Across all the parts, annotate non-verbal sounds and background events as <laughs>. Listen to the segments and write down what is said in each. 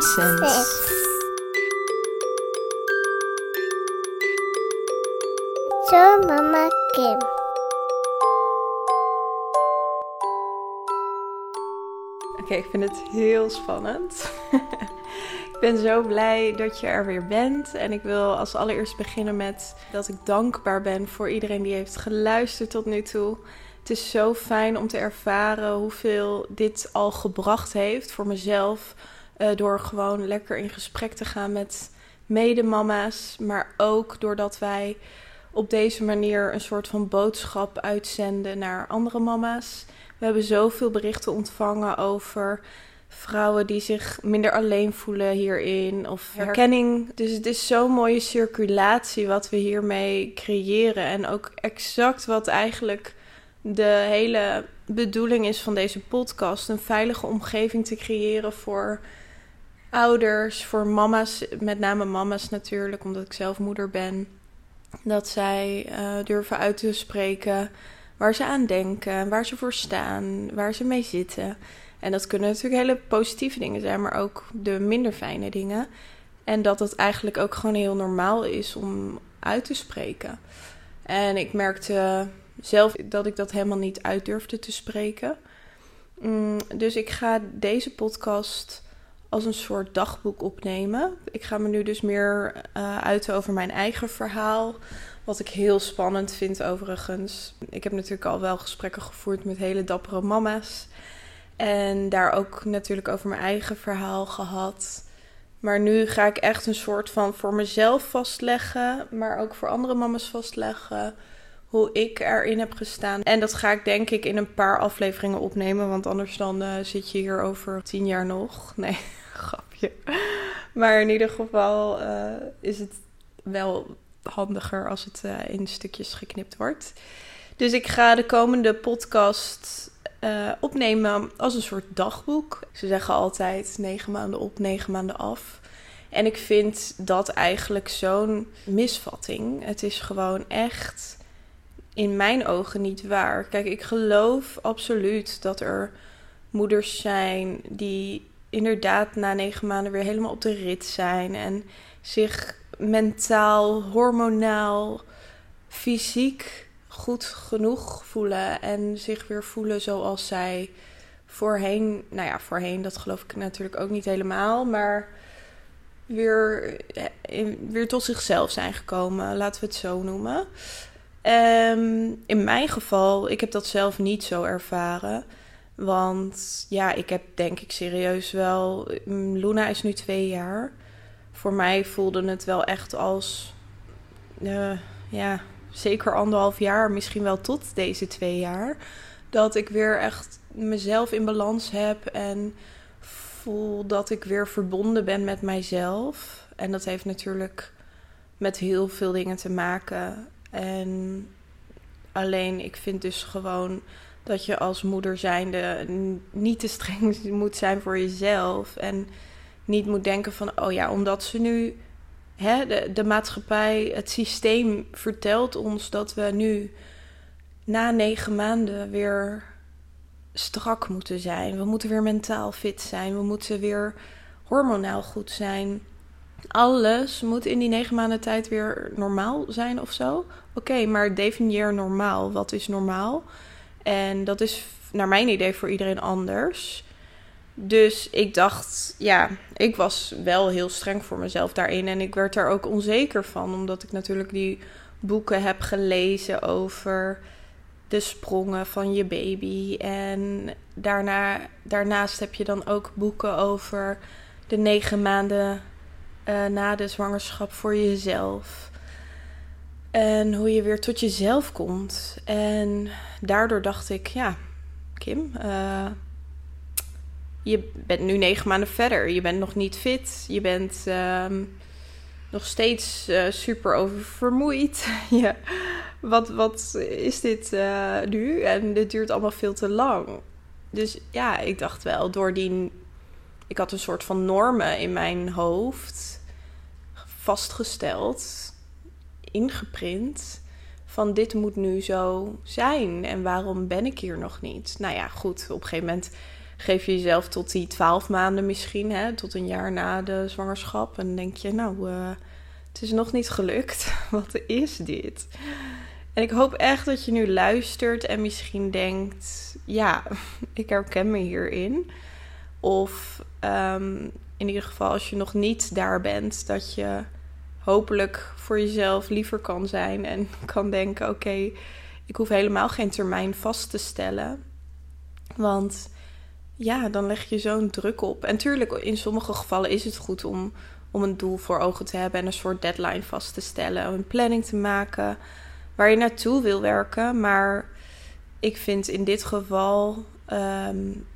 Zo, mama Kim. Oké, ik vind het heel spannend. <laughs> ik ben zo blij dat je er weer bent. En ik wil als allereerst beginnen met dat ik dankbaar ben voor iedereen die heeft geluisterd tot nu toe. Het is zo fijn om te ervaren hoeveel dit al gebracht heeft voor mezelf. Eh, door gewoon lekker in gesprek te gaan met medemama's. Maar ook doordat wij op deze manier een soort van boodschap uitzenden naar andere mama's. We hebben zoveel berichten ontvangen over vrouwen die zich minder alleen voelen hierin of herkenning. Dus het is zo'n mooie circulatie wat we hiermee creëren en ook exact wat eigenlijk de hele bedoeling is van deze podcast: een veilige omgeving te creëren voor ouders, voor mama's, met name mama's natuurlijk, omdat ik zelf moeder ben. Dat zij eh, durven uit te spreken waar ze aan denken, waar ze voor staan, waar ze mee zitten. En dat kunnen natuurlijk hele positieve dingen zijn, maar ook de minder fijne dingen. En dat het eigenlijk ook gewoon heel normaal is om uit te spreken. En ik merkte zelf dat ik dat helemaal niet uit durfde te spreken. Mm, dus ik ga deze podcast als een soort dagboek opnemen. Ik ga me nu dus meer uh, uiten over mijn eigen verhaal. Wat ik heel spannend vind overigens. Ik heb natuurlijk al wel gesprekken gevoerd met hele dappere mama's. En daar ook natuurlijk over mijn eigen verhaal gehad. Maar nu ga ik echt een soort van voor mezelf vastleggen, maar ook voor andere mama's vastleggen. Hoe ik erin heb gestaan. En dat ga ik denk ik in een paar afleveringen opnemen. Want anders dan uh, zit je hier over tien jaar nog. <laughs> Nee, <laughs> grapje. Maar in ieder geval uh, is het wel handiger als het uh, in stukjes geknipt wordt. Dus ik ga de komende podcast opnemen als een soort dagboek. Ze zeggen altijd negen maanden op, negen maanden af. En ik vind dat eigenlijk zo'n misvatting. Het is gewoon echt in mijn ogen niet waar. Kijk, ik geloof absoluut dat er moeders zijn die inderdaad na negen maanden weer helemaal op de rit zijn en zich mentaal, hormonaal, fysiek goed genoeg voelen en zich weer voelen zoals zij voorheen, nou ja, voorheen, dat geloof ik natuurlijk ook niet helemaal, maar weer, weer tot zichzelf zijn gekomen, laten we het zo noemen. Um, in mijn geval, ik heb dat zelf niet zo ervaren. Want ja, ik heb denk ik serieus wel. Luna is nu twee jaar. Voor mij voelde het wel echt als. Uh, ja, zeker anderhalf jaar, misschien wel tot deze twee jaar. Dat ik weer echt mezelf in balans heb en voel dat ik weer verbonden ben met mijzelf. En dat heeft natuurlijk met heel veel dingen te maken. En alleen, ik vind dus gewoon dat je als moeder zijnde niet te streng <laughs> moet zijn voor jezelf. En niet moet denken van, oh ja, omdat ze nu, hè, de, de maatschappij, het systeem vertelt ons dat we nu na negen maanden weer strak moeten zijn. We moeten weer mentaal fit zijn. We moeten weer hormonaal goed zijn. Alles moet in die negen maanden tijd weer normaal zijn of zo. Oké, maar definieer normaal. Wat is normaal? En dat is naar mijn idee voor iedereen anders. Dus ik dacht, ja, ik was wel heel streng voor mezelf daarin. En ik werd daar ook onzeker van, omdat ik natuurlijk die boeken heb gelezen over de sprongen van je baby. En daarna, daarnaast heb je dan ook boeken over de negen maanden uh, na de zwangerschap voor jezelf. En hoe je weer tot jezelf komt. En daardoor dacht ik, ja, Kim, uh, je bent nu negen maanden verder. Je bent nog niet fit. Je bent uh, nog steeds uh, super oververmoeid. <laughs> ja. wat, wat is dit nu? En dit duurt allemaal veel te lang. Dus ja, ik dacht wel, door die. Ik had een soort van normen in mijn hoofd vastgesteld, ingeprint. Van dit moet nu zo zijn en waarom ben ik hier nog niet? Nou ja, goed, op een gegeven moment geef je jezelf tot die twaalf maanden misschien, hè, tot een jaar na de zwangerschap. En denk je, nou, uh, het is nog niet gelukt. <laughs> Wat is dit? En ik hoop echt dat je nu luistert en misschien denkt: ja, <laughs> ik herken me hierin. Of um, in ieder geval, als je nog niet daar bent, dat je hopelijk voor jezelf liever kan zijn en kan denken: oké, ik hoef helemaal geen termijn vast te stellen. Want ja, dan leg je zo'n druk op. En tuurlijk, in sommige gevallen is het goed om, om een doel voor ogen te hebben en een soort deadline vast te stellen, een planning te maken waar je naartoe wil werken. Maar ik vind in dit geval um,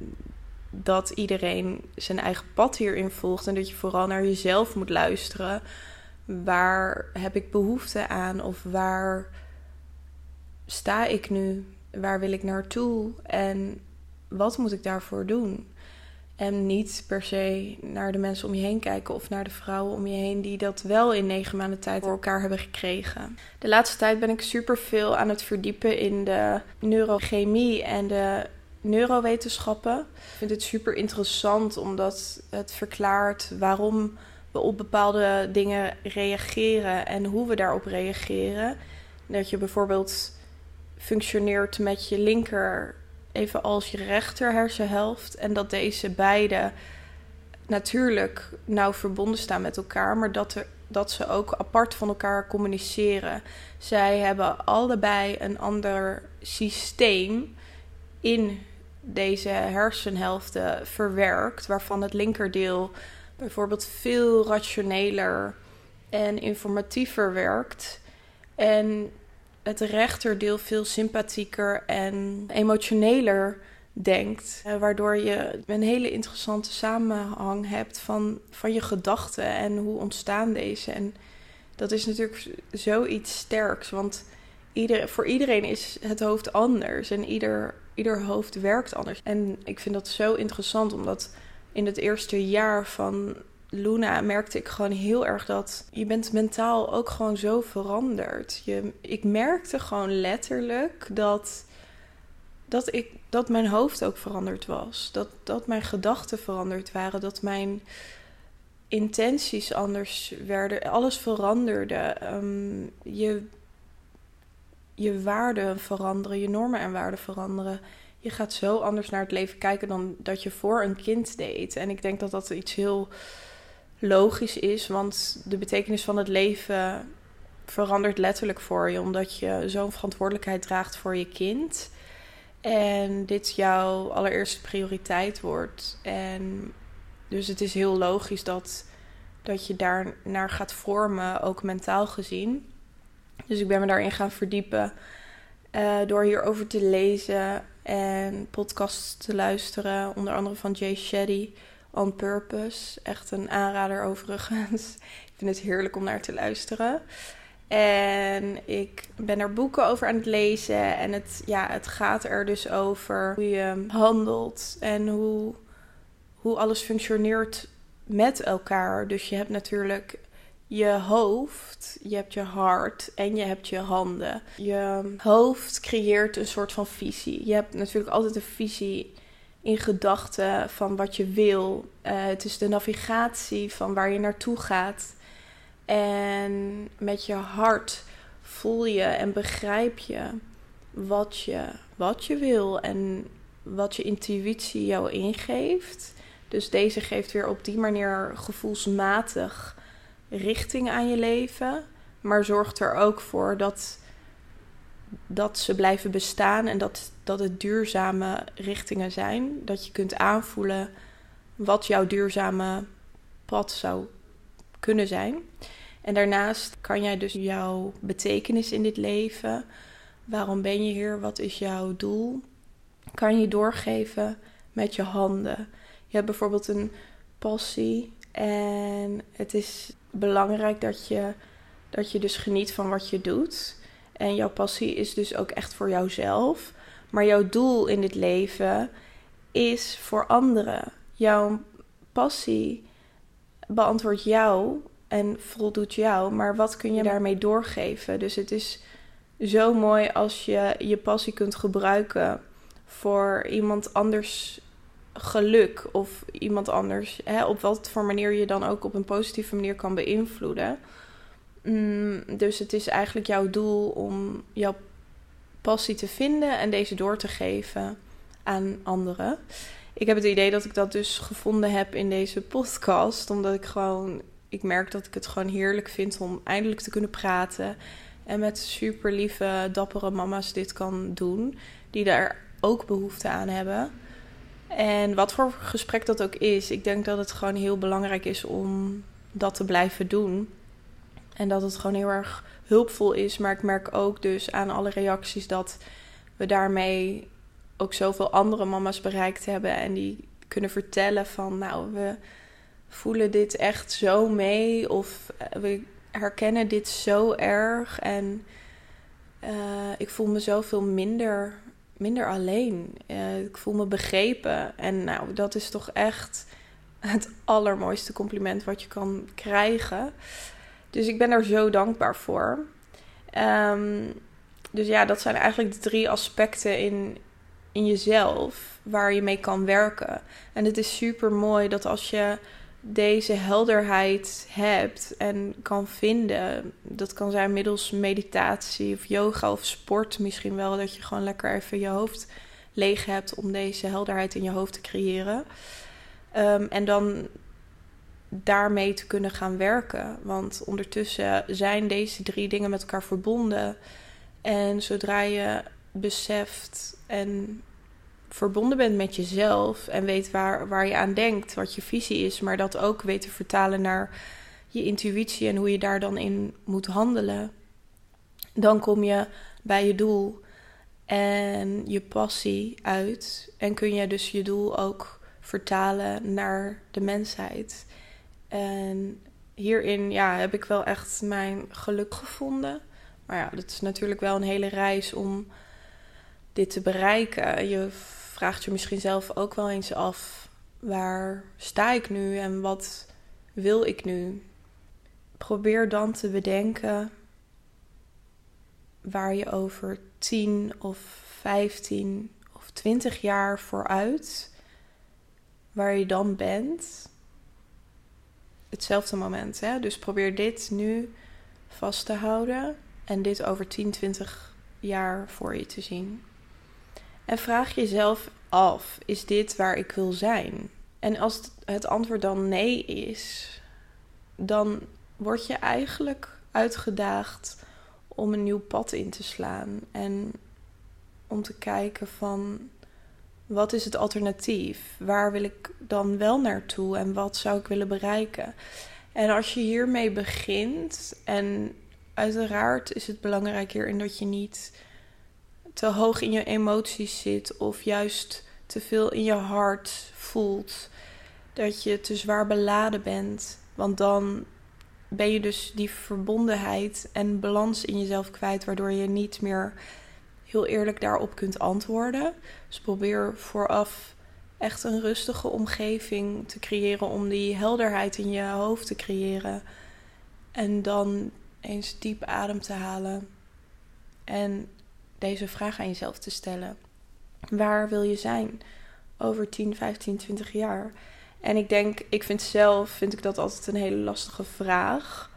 dat iedereen zijn eigen pad hierin volgt en dat je vooral naar jezelf moet luisteren. Waar heb ik behoefte aan of waar sta ik nu? Waar wil ik naartoe? En wat moet ik daarvoor doen? En niet per se naar de mensen om je heen kijken of naar de vrouwen om je heen die dat wel in negen maanden tijd voor elkaar hebben gekregen. De laatste tijd ben ik super veel aan het verdiepen in de neurochemie en de neurowetenschappen. Ik vind het super interessant omdat het verklaart waarom op bepaalde dingen reageren en hoe we daarop reageren. Dat je bijvoorbeeld functioneert met je linker even als je rechter hersenhelft. En dat deze beide natuurlijk nauw verbonden staan met elkaar, maar dat, er, dat ze ook apart van elkaar communiceren. Zij hebben allebei een ander systeem in deze hersenhelften verwerkt, waarvan het linkerdeel bijvoorbeeld veel rationeler en informatiever werkt. En het rechterdeel veel sympathieker en emotioneler denkt. Eh, waardoor je een hele interessante samenhang hebt van, van je gedachten en hoe ontstaan deze. En dat is natuurlijk zoiets sterks, want ieder, voor iedereen is het hoofd anders en ieder, ieder hoofd werkt anders. En ik vind dat zo interessant, omdat in het eerste jaar van Luna merkte ik gewoon heel erg dat je bent mentaal ook gewoon zo veranderd. Je, ik merkte gewoon letterlijk dat, dat, ik, dat mijn hoofd ook veranderd was. Dat, dat mijn gedachten veranderd waren. Dat mijn intenties anders werden. Alles veranderde. Um, je, je waarden veranderen, je normen en waarden veranderen. Je gaat zo anders naar het leven kijken dan dat je voor een kind deed. En ik denk dat dat iets heel logisch is, want de betekenis van het leven verandert letterlijk voor je, omdat je zo'n verantwoordelijkheid draagt voor je kind. En dit jouw allereerste prioriteit wordt. En dus het is heel logisch dat, dat je daar naar gaat vormen, ook mentaal gezien. Dus ik ben me daarin gaan verdiepen uh, door hierover te lezen en podcasts te luisteren, onder andere van Jay Shetty on Purpose. Echt een aanrader overigens. <laughs> ik vind het heerlijk om naar te luisteren. En ik ben er boeken over aan het lezen. En het, ja, het gaat er dus over hoe je handelt en hoe, hoe alles functioneert met elkaar. Dus je hebt natuurlijk je hoofd, je hebt je hart en je hebt je handen. Je hoofd creëert een soort van visie. Je hebt natuurlijk altijd een visie in gedachten van wat je wil. Uh, het is de navigatie van waar je naartoe gaat. En met je hart voel je en begrijp je wat je, wat je wil en wat je intuïtie jou ingeeft. Dus deze geeft weer op die manier gevoelsmatig richting aan je leven. Maar zorgt er ook voor dat dat ze blijven bestaan en dat, dat het duurzame richtingen zijn. Dat je kunt aanvoelen wat jouw duurzame pad zou kunnen zijn. En daarnaast kan jij dus jouw betekenis in dit leven, waarom ben je hier, wat is jouw doel, kan je doorgeven met je handen. Je hebt bijvoorbeeld een passie en het is belangrijk dat je, dat je dus geniet van wat je doet. En jouw passie is dus ook echt voor jouzelf. Maar jouw doel in dit leven is voor anderen. Jouw passie beantwoordt jou en voldoet jou. Maar wat kun je daarmee doorgeven? Dus het is zo mooi als je je passie kunt gebruiken voor iemand anders geluk of iemand anders, hè, op wat voor manier je dan ook op een positieve manier kan beïnvloeden. Mm, dus het is eigenlijk jouw doel om jouw passie te vinden en deze door te geven aan anderen. Ik heb het idee dat ik dat dus gevonden heb in deze podcast, omdat ik gewoon, ik merk dat ik het gewoon heerlijk vind om eindelijk te kunnen praten en met super lieve, dappere mama's dit kan doen, die daar ook behoefte aan hebben. En wat voor gesprek dat ook is, ik denk dat het gewoon heel belangrijk is om dat te blijven doen. En dat het gewoon heel erg hulpvol is. Maar ik merk ook dus aan alle reacties dat we daarmee ook zoveel andere mama's bereikt hebben. En die kunnen vertellen van nou, we voelen dit echt zo mee. Of eh, we herkennen dit zo erg. En uh, ik voel me zoveel minder, minder alleen. Uh, ik voel me begrepen. En nou, dat is toch echt het allermooiste compliment wat je kan krijgen. Dus ik ben er zo dankbaar voor. Um, dus ja, dat zijn eigenlijk de drie aspecten in, in jezelf waar je mee kan werken. En het is super mooi dat als je deze helderheid hebt en kan vinden, dat kan zijn middels meditatie of yoga of sport misschien wel, dat je gewoon lekker even je hoofd leeg hebt om deze helderheid in je hoofd te creëren. Um, en dan daarmee te kunnen gaan werken. Want ondertussen zijn deze drie dingen met elkaar verbonden. En zodra je beseft en verbonden bent met jezelf en weet waar, waar je aan denkt, wat je visie is, maar dat ook weet te vertalen naar je intuïtie en hoe je daar dan in moet handelen, dan kom je bij je doel en je passie uit en kun je dus je doel ook vertalen naar de mensheid. En hierin ja, heb ik wel echt mijn geluk gevonden. Maar ja, dat is natuurlijk wel een hele reis om dit te bereiken. Je vraagt je misschien zelf ook wel eens af: waar sta ik nu en wat wil ik nu? Probeer dan te bedenken waar je over 10 of 15 of 20 jaar vooruit, waar je dan bent hetzelfde moment. Hè? Dus probeer dit nu vast te houden en dit over 10, 20 jaar voor je te zien. En vraag jezelf af: is dit waar ik wil zijn? En als het antwoord dan nee is, dan word je eigenlijk uitgedaagd om een nieuw pad in te slaan en om te kijken van wat is het alternatief? Waar wil ik dan wel naartoe en wat zou ik willen bereiken? En als je hiermee begint, en uiteraard is het belangrijk hierin dat je niet te hoog in je emoties zit of juist te veel in je hart voelt, dat je te zwaar beladen bent, want dan ben je dus die verbondenheid en balans in jezelf kwijt, waardoor je niet meer heel eerlijk daarop kunt antwoorden. Dus probeer vooraf echt een rustige omgeving te creëren om die helderheid in je hoofd te creëren. En dan eens diep adem te halen en deze vraag aan jezelf te stellen. Waar wil je zijn over 10, 15, 20 jaar? En ik denk, ik vind zelf, vind ik dat altijd een hele lastige vraag.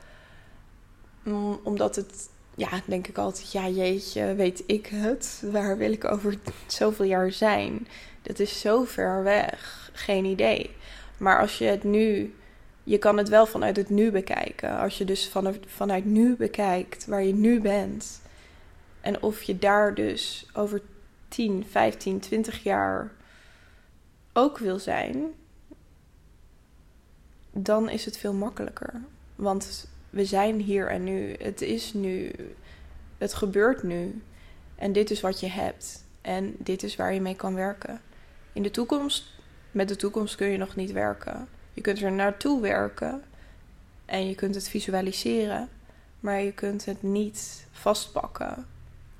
Mm, omdat het ja, denk ik altijd, ja jeetje, weet ik het? Waar wil ik over zoveel jaar zijn? Dat is zo ver weg. Geen idee. Maar als je het nu, je kan het wel vanuit het nu bekijken. Als je dus vanuit, vanuit nu bekijkt waar je nu bent. En of je daar dus over 10, 15, 20 jaar ook wil zijn. Dan is het veel makkelijker. Want we zijn hier en nu. Het is nu. Het gebeurt nu. En dit is wat je hebt. En dit is waar je mee kan werken. In de toekomst, met de toekomst kun je nog niet werken. Je kunt er naartoe werken. En je kunt het visualiseren. Maar je kunt het niet vastpakken.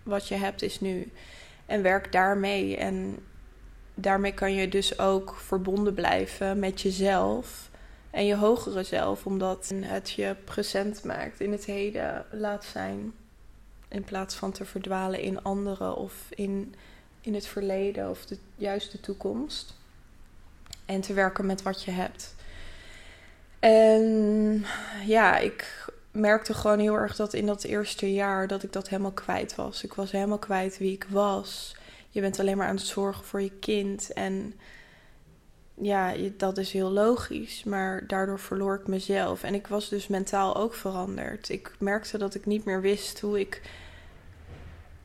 Wat je hebt is nu. En werk daarmee. En daarmee kan je dus ook verbonden blijven met jezelf en je hogere zelf, omdat het je present maakt, in het heden laat zijn. In plaats van te verdwalen in anderen of in, in het verleden of de juiste toekomst. En te werken met wat je hebt. En ja, ik merkte gewoon heel erg dat in dat eerste jaar dat ik dat helemaal kwijt was. Ik was helemaal kwijt wie ik was. Je bent alleen maar aan het zorgen voor je kind. En ja, dat is heel logisch. Maar daardoor verloor ik mezelf. En ik was dus mentaal ook veranderd. Ik merkte dat ik niet meer wist hoe ik,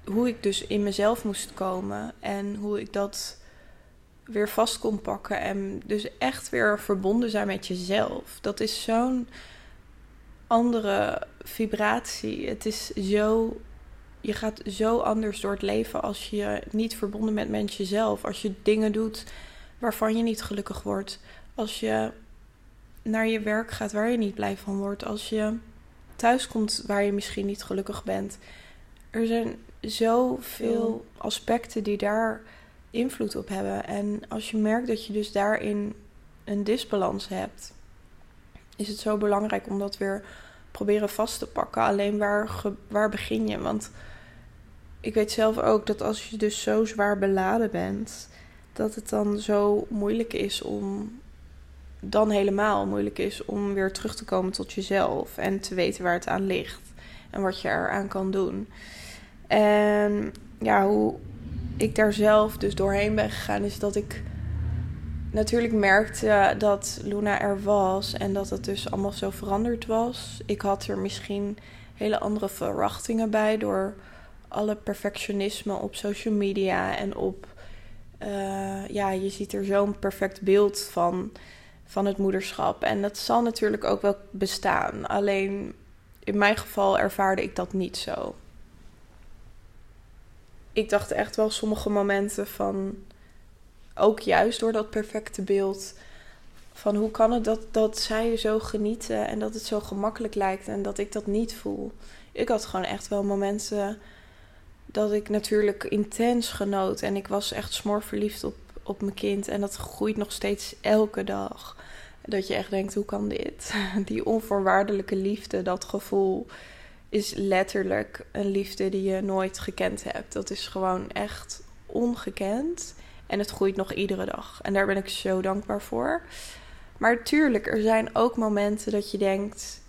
hoe ik dus in mezelf moest komen. En hoe ik dat weer vast kon pakken. En dus echt weer verbonden zijn met jezelf. Dat is zo'n andere vibratie. Het is zo. Je gaat zo anders door het leven als je niet verbonden bent met jezelf. Als je dingen doet waarvan je niet gelukkig wordt. Als je naar je werk gaat waar je niet blij van wordt. Als je thuis komt waar je misschien niet gelukkig bent. Er zijn zoveel aspecten die daar invloed op hebben. En als je merkt dat je dus daarin een disbalans hebt, is het zo belangrijk om dat weer proberen vast te pakken. Alleen waar, waar begin je? Want ik weet zelf ook dat als je dus zo zwaar beladen bent, dat het dan zo moeilijk is om. Dan helemaal moeilijk is om weer terug te komen tot jezelf en te weten waar het aan ligt en wat je eraan kan doen. En ja, hoe ik daar zelf dus doorheen ben gegaan, is dat ik natuurlijk merkte dat Luna er was en dat het dus allemaal zo veranderd was. Ik had er misschien hele andere verwachtingen bij door alle perfectionisme op social media en op. Uh, ja, je ziet er zo'n perfect beeld van, van het moederschap. En dat zal natuurlijk ook wel bestaan. Alleen in mijn geval ervaarde ik dat niet zo. Ik dacht echt wel sommige momenten van ook juist door dat perfecte beeld van hoe kan het dat, dat zij zo genieten en dat het zo gemakkelijk lijkt en dat ik dat niet voel. Ik had gewoon echt wel momenten dat ik natuurlijk intens genoot en ik was echt smor verliefd op, op mijn kind en dat groeit nog steeds elke dag. Dat je echt denkt, hoe kan dit? <laughs> Die onvoorwaardelijke liefde, dat gevoel is letterlijk een liefde die je nooit gekend hebt. Dat is gewoon echt ongekend. En het groeit nog iedere dag. En daar ben ik zo dankbaar voor. Maar tuurlijk, er zijn ook momenten dat je denkt: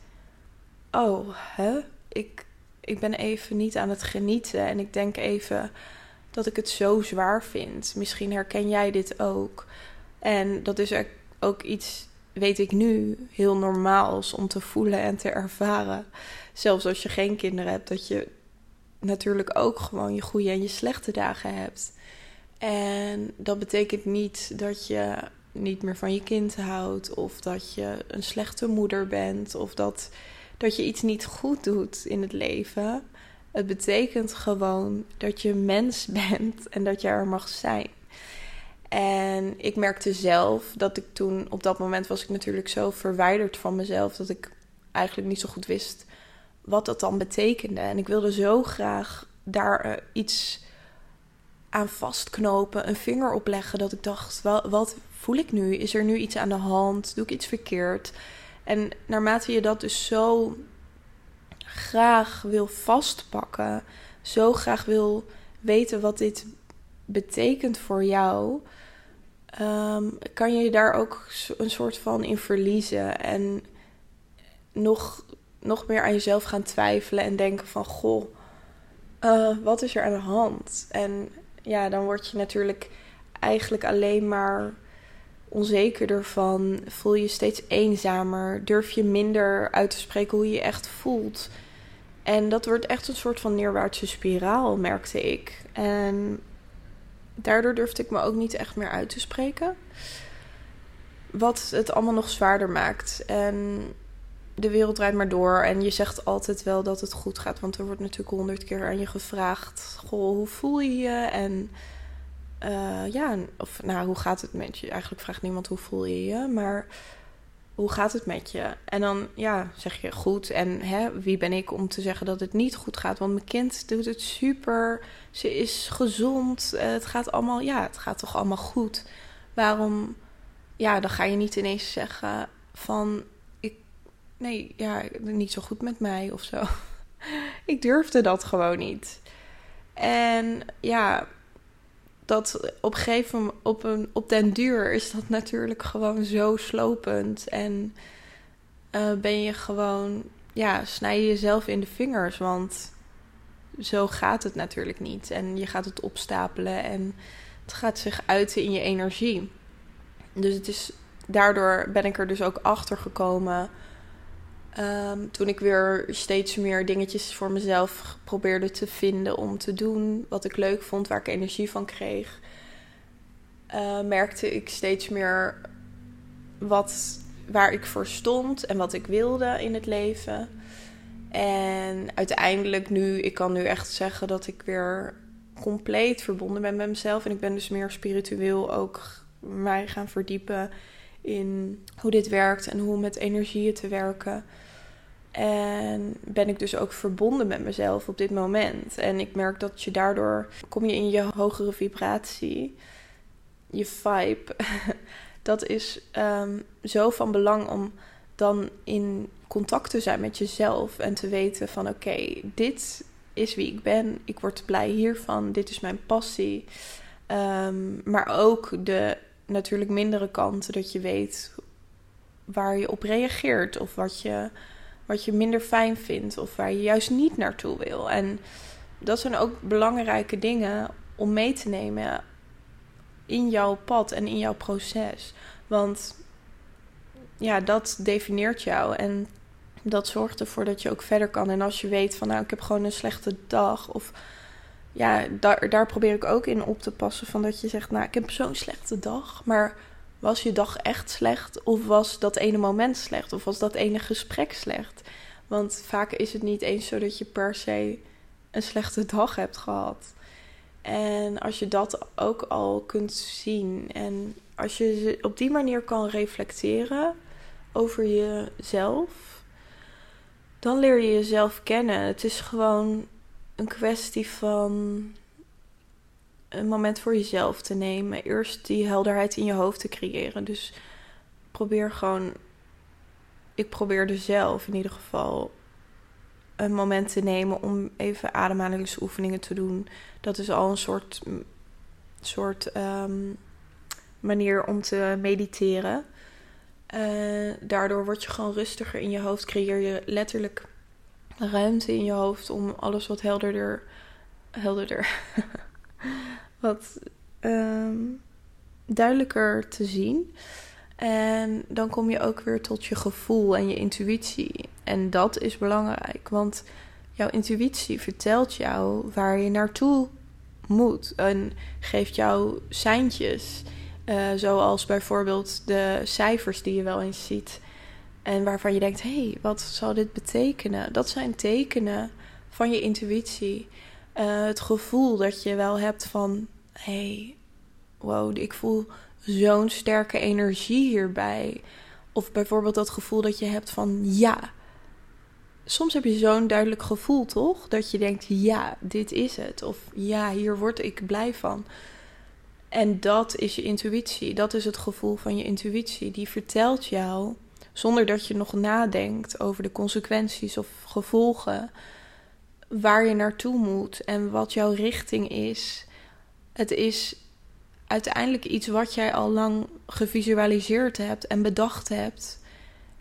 Oh, hè? Ik, ik ben even niet aan het genieten. En ik denk even dat ik het zo zwaar vind. Misschien herken jij dit ook. En dat is ook iets, weet ik nu, heel normaals om te voelen en te ervaren. Zelfs als je geen kinderen hebt, dat je natuurlijk ook gewoon je goede en je slechte dagen hebt. En dat betekent niet dat je niet meer van je kind houdt, of dat je een slechte moeder bent, of dat, dat je iets niet goed doet in het leven. Het betekent gewoon dat je mens <laughs> bent en dat je er mag zijn. En ik merkte zelf dat ik toen, op dat moment was ik natuurlijk zo verwijderd van mezelf, dat ik eigenlijk niet zo goed wist wat dat dan betekende. En ik wilde zo graag daar uh, iets aan vastknopen, een vinger opleggen. Dat ik dacht, wat voel ik nu? Is er nu iets aan de hand? Doe ik iets verkeerd? En naarmate je dat dus zo graag wil vastpakken, zo graag wil weten wat dit betekent voor jou, ehm, kan je je daar ook een soort van in verliezen. En nog, nog meer aan jezelf gaan twijfelen en denken van goh. Uh, wat is er aan de hand? En ja, dan word je natuurlijk eigenlijk alleen maar onzekerder van. Voel je steeds eenzamer. Durf je minder uit te spreken hoe je je echt voelt. En dat wordt echt een soort van neerwaartse spiraal, merkte ik. En daardoor durfde ik me ook niet echt meer uit te spreken. Wat het allemaal nog zwaarder maakt. En de wereld draait maar door. En je zegt altijd wel dat het goed gaat. Want er wordt natuurlijk honderd keer aan je gevraagd: Goh, hoe voel je je? En uh, ja, of nou, hoe gaat het met je? Eigenlijk vraagt niemand hoe voel je je, maar hoe gaat het met je? En dan ja, zeg je goed. En hè, wie ben ik om te zeggen dat het niet goed gaat? Want mijn kind doet het super. Ze is gezond. Uh, het gaat allemaal, ja, het gaat toch allemaal goed. Waarom, ja, dan ga je niet ineens zeggen van nee, ja, niet zo goed met mij of zo. <laughs> ik durfde dat gewoon niet. En ja, dat op gegeven op een op den duur is dat natuurlijk gewoon zo slopend en uh, ben je gewoon ja snij je jezelf in de vingers want zo gaat het natuurlijk niet en je gaat het opstapelen en het gaat zich uiten in je energie dus het is daardoor ben ik er dus ook achter gekomen Um, toen ik weer steeds meer dingetjes voor mezelf probeerde te vinden om te doen. Wat ik leuk vond, waar ik energie van kreeg. Uh, merkte ik steeds meer wat, waar ik voor stond en wat ik wilde in het leven. En uiteindelijk nu, ik kan nu echt zeggen dat ik weer compleet verbonden ben met mezelf. En ik ben dus meer spiritueel ook mij gaan verdiepen in hoe dit werkt en hoe met energieën te werken. En ben ik dus ook verbonden met mezelf op dit moment. En ik merk dat je daardoor kom je in je hogere vibratie, je vibe. <laughs> dat is um, zo van belang om dan in contact te zijn met jezelf en te weten van oké, dit is wie ik ben. Ik word blij hiervan. Dit is mijn passie. Um, maar ook de natuurlijk mindere kanten dat je weet waar je op reageert of wat je wat je minder fijn vindt of waar je juist niet naartoe wil. En dat zijn ook belangrijke dingen om mee te nemen in jouw pad en in jouw proces. Want ja, dat definieert jou en dat zorgt ervoor dat je ook verder kan. En als je weet van nou, ik heb gewoon een slechte dag of ja, daar, daar probeer ik ook in op te passen van dat je zegt nou, ik heb zo'n slechte dag, maar was je dag echt slecht? Of was dat ene moment slecht? Of was dat ene gesprek slecht? Want vaak is het niet eens zo dat je per se een slechte dag hebt gehad. En als je dat ook al kunt zien en als je op die manier kan reflecteren over jezelf, dan leer je jezelf kennen. Het is gewoon een kwestie van een moment voor jezelf te nemen. Eerst die helderheid in je hoofd te creëren. Dus probeer gewoon. Ik probeerde zelf in ieder geval een moment te nemen om even ademhalingsoefeningen te doen. Dat is al een soort, soort ehm, manier om te mediteren. Uh, daardoor word je gewoon rustiger in je hoofd. Creëer je letterlijk ruimte in je hoofd om alles wat helderder. Helderder. <laughs> wat ehm, duidelijker te zien. En dan kom je ook weer tot je gevoel en je intuïtie. En dat is belangrijk, want jouw intuïtie vertelt jou waar je naartoe moet en geeft jou seintjes. Uh, zoals bijvoorbeeld de cijfers die je wel eens ziet. En waarvan je denkt: hé, hey, wat zal dit betekenen? Dat zijn tekenen van je intuïtie. Uh, het gevoel dat je wel hebt van: hé, hey, wow, ik voel zo'n sterke energie hierbij. Of bijvoorbeeld dat gevoel dat je hebt van: ja. Soms heb je zo'n duidelijk gevoel, toch? Dat je denkt: ja, dit is het. Of ja, hier word ik blij van. En dat is je intuïtie. Dat is het gevoel van je intuïtie. Die vertelt jou, zonder dat je nog nadenkt over de consequenties of gevolgen, waar je naartoe moet en wat jouw richting is. Het is uiteindelijk iets wat jij al lang gevisualiseerd hebt en bedacht hebt.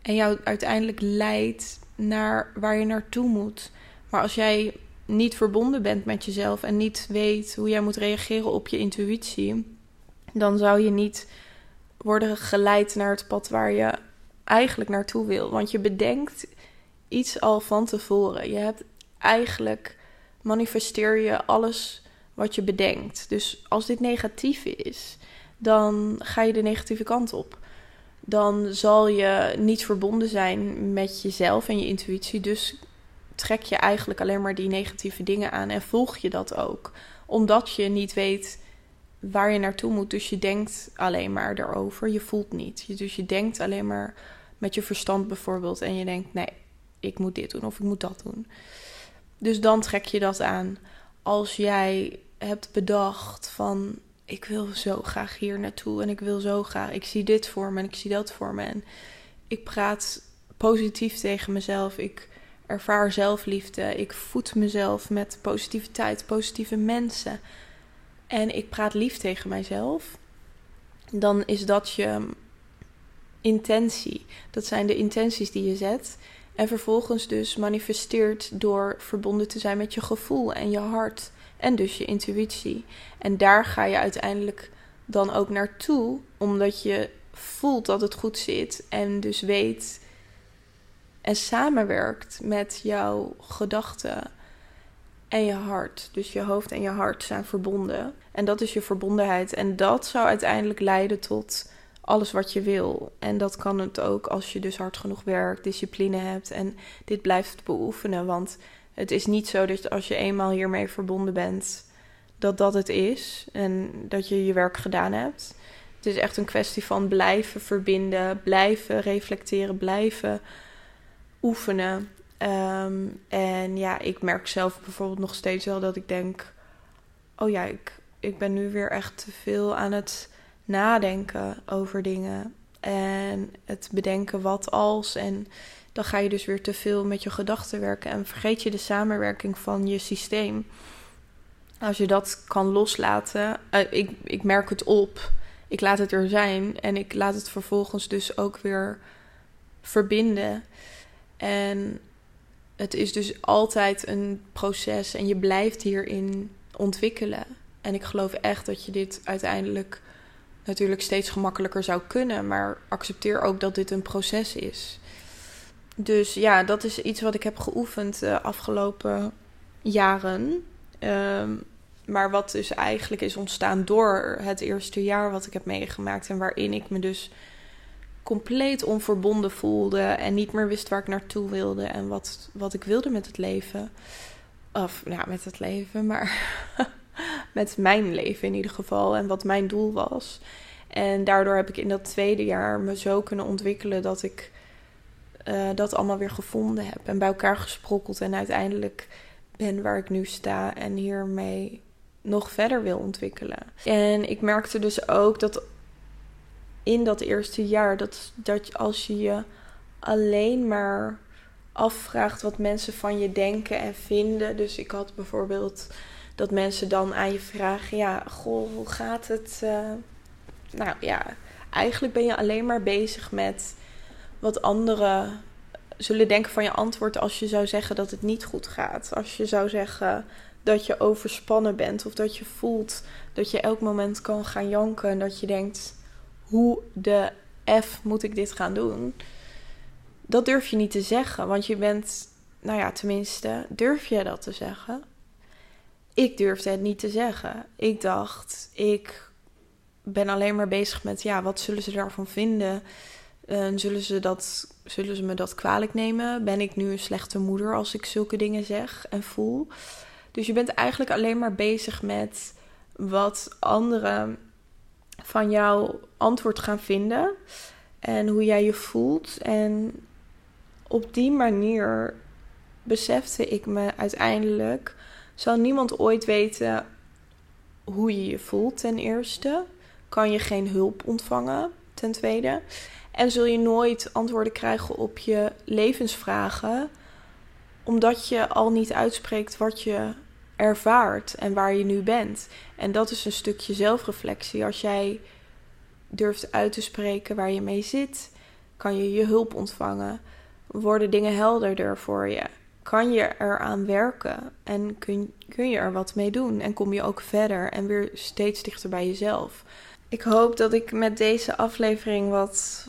En jou uiteindelijk leidt naar waar je naartoe moet. Maar als jij niet verbonden bent met jezelf en niet weet hoe jij moet reageren op je intuïtie, dan zou je niet worden geleid naar het pad waar je eigenlijk naartoe wil. Want je bedenkt iets al van tevoren. Je hebt eigenlijk manifesteer je alles wat je bedenkt. Dus als dit negatief is, dan ga je de negatieve kant op. Dan zal je niet verbonden zijn met jezelf en je intuïtie. Dus trek je eigenlijk alleen maar die negatieve dingen aan en volg je dat ook. Omdat je niet weet waar je naartoe moet. Dus je denkt alleen maar erover. Je voelt niet. Dus je denkt alleen maar met je verstand bijvoorbeeld. En je denkt: nee, ik moet dit doen of ik moet dat doen. Dus dan trek je dat aan. Als jij hebt bedacht van ik wil zo graag hier naartoe en ik wil zo graag, ik zie dit voor me en ik zie dat voor me en ik praat positief tegen mezelf. Ik ervaar zelfliefde. Ik voed mezelf met positiviteit, positieve mensen. En ik praat lief tegen mijzelf, dan is dat je intentie. Dat zijn de intenties die je zet. En vervolgens dus manifesteert door verbonden te zijn met je gevoel en je hart. En dus je intuïtie. En daar ga je uiteindelijk dan ook naartoe, omdat je voelt dat het goed zit. En dus weet en samenwerkt met jouw gedachten en je hart. Dus je hoofd en je hart zijn verbonden. En dat is je verbondenheid. En dat zou uiteindelijk leiden tot alles wat je wil. En dat kan het ook als je dus hard genoeg werkt, discipline hebt en dit blijft beoefenen. Want het is niet zo dat als je eenmaal hiermee verbonden bent, dat dat het is en dat je je werk gedaan hebt. Het is echt een kwestie van blijven verbinden, blijven reflecteren, blijven oefenen. Ehm, en ja, ik merk zelf bijvoorbeeld nog steeds wel dat ik denk: oh ja, ik, ik ben nu weer echt te veel aan het nadenken over dingen. En het bedenken wat als. En dan ga je dus weer te veel met je gedachten werken. En vergeet je de samenwerking van je systeem. Als je dat kan loslaten. Uh, ik, ik merk het op. Ik laat het er zijn. En ik laat het vervolgens dus ook weer verbinden. En het is dus altijd een proces. En je blijft hierin ontwikkelen. En ik geloof echt dat je dit uiteindelijk natuurlijk steeds gemakkelijker zou kunnen. Maar accepteer ook dat dit een proces is. Dus ja, dat is iets wat ik heb geoefend de afgelopen jaren. Ehm, maar wat dus eigenlijk is ontstaan door het eerste jaar wat ik heb meegemaakt. En waarin ik me dus compleet onverbonden voelde. En niet meer wist waar ik naartoe wilde. En wat, wat ik wilde met het leven. Of ja, met het leven, maar <laughs> met mijn leven in ieder geval en wat mijn doel was. En daardoor heb ik in dat tweede jaar me zo kunnen ontwikkelen dat ik uh, dat allemaal weer gevonden heb en bij elkaar gesprokkeld en uiteindelijk ben waar ik nu sta en hiermee nog verder wil ontwikkelen. En ik merkte dus ook dat in dat eerste jaar dat, dat als je je alleen maar afvraagt wat mensen van je denken en vinden. Dus ik had bijvoorbeeld dat mensen dan aan je vragen: ja, goh, hoe gaat het? Uh, nou ja, eigenlijk ben je alleen maar bezig met wat anderen zullen denken van je antwoord als je zou zeggen dat het niet goed gaat. Als je zou zeggen dat je overspannen bent of dat je voelt dat je elk moment kan gaan janken en dat je denkt: hoe de F moet ik dit gaan doen? Dat durf je niet te zeggen, want je bent, nou ja, tenminste, durf je dat te zeggen? ik durfde het niet te zeggen. Ik dacht, ik ben alleen maar bezig met, ja, wat zullen ze daarvan vinden? Zullen, ze dat, zullen ze me dat kwalijk nemen? Ben ik nu een slechte moeder als ik zulke dingen zeg en voel? Dus je bent eigenlijk alleen maar bezig met wat anderen van jouw antwoord gaan vinden en hoe jij je voelt. En op die manier besefte ik me uiteindelijk zal niemand ooit weten hoe je je voelt, ten eerste. Kan je geen hulp ontvangen, ten tweede. En zul je nooit antwoorden krijgen op je levensvragen, omdat je al niet uitspreekt wat je ervaart en waar je nu bent. En dat is een stukje zelfreflectie. Als jij durft uit te spreken waar je mee zit, kan je je hulp ontvangen. Worden dingen helderder voor je kan je eraan werken en kun, kun je er wat mee doen en kom je ook verder en weer steeds dichter bij jezelf. Ik hoop dat ik met deze aflevering wat,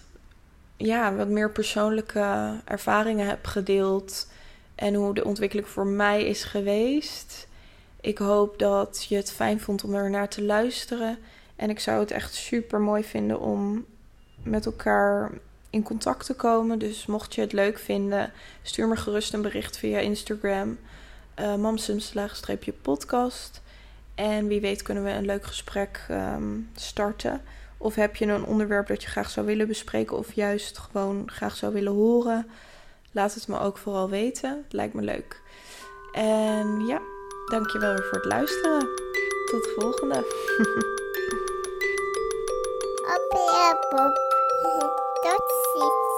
ja, wat meer persoonlijke ervaringen heb gedeeld en hoe de ontwikkeling voor mij is geweest. Ik hoop dat je het fijn vond om er naar te luisteren. En ik zou het echt super mooi vinden om met elkaar in contact te komen. Dus mocht je het leuk vinden, stuur me gerust een bericht via Instagram. Uh, podcast En wie weet kunnen we een leuk gesprek ehm, starten. Of heb je een onderwerp dat je graag zou willen bespreken of juist gewoon graag zou willen horen? Laat het me ook vooral weten. Lijkt me leuk. En ja, dankjewel weer voor het luisteren. Tot de volgende. Op, op. <laughs> Tot ziens.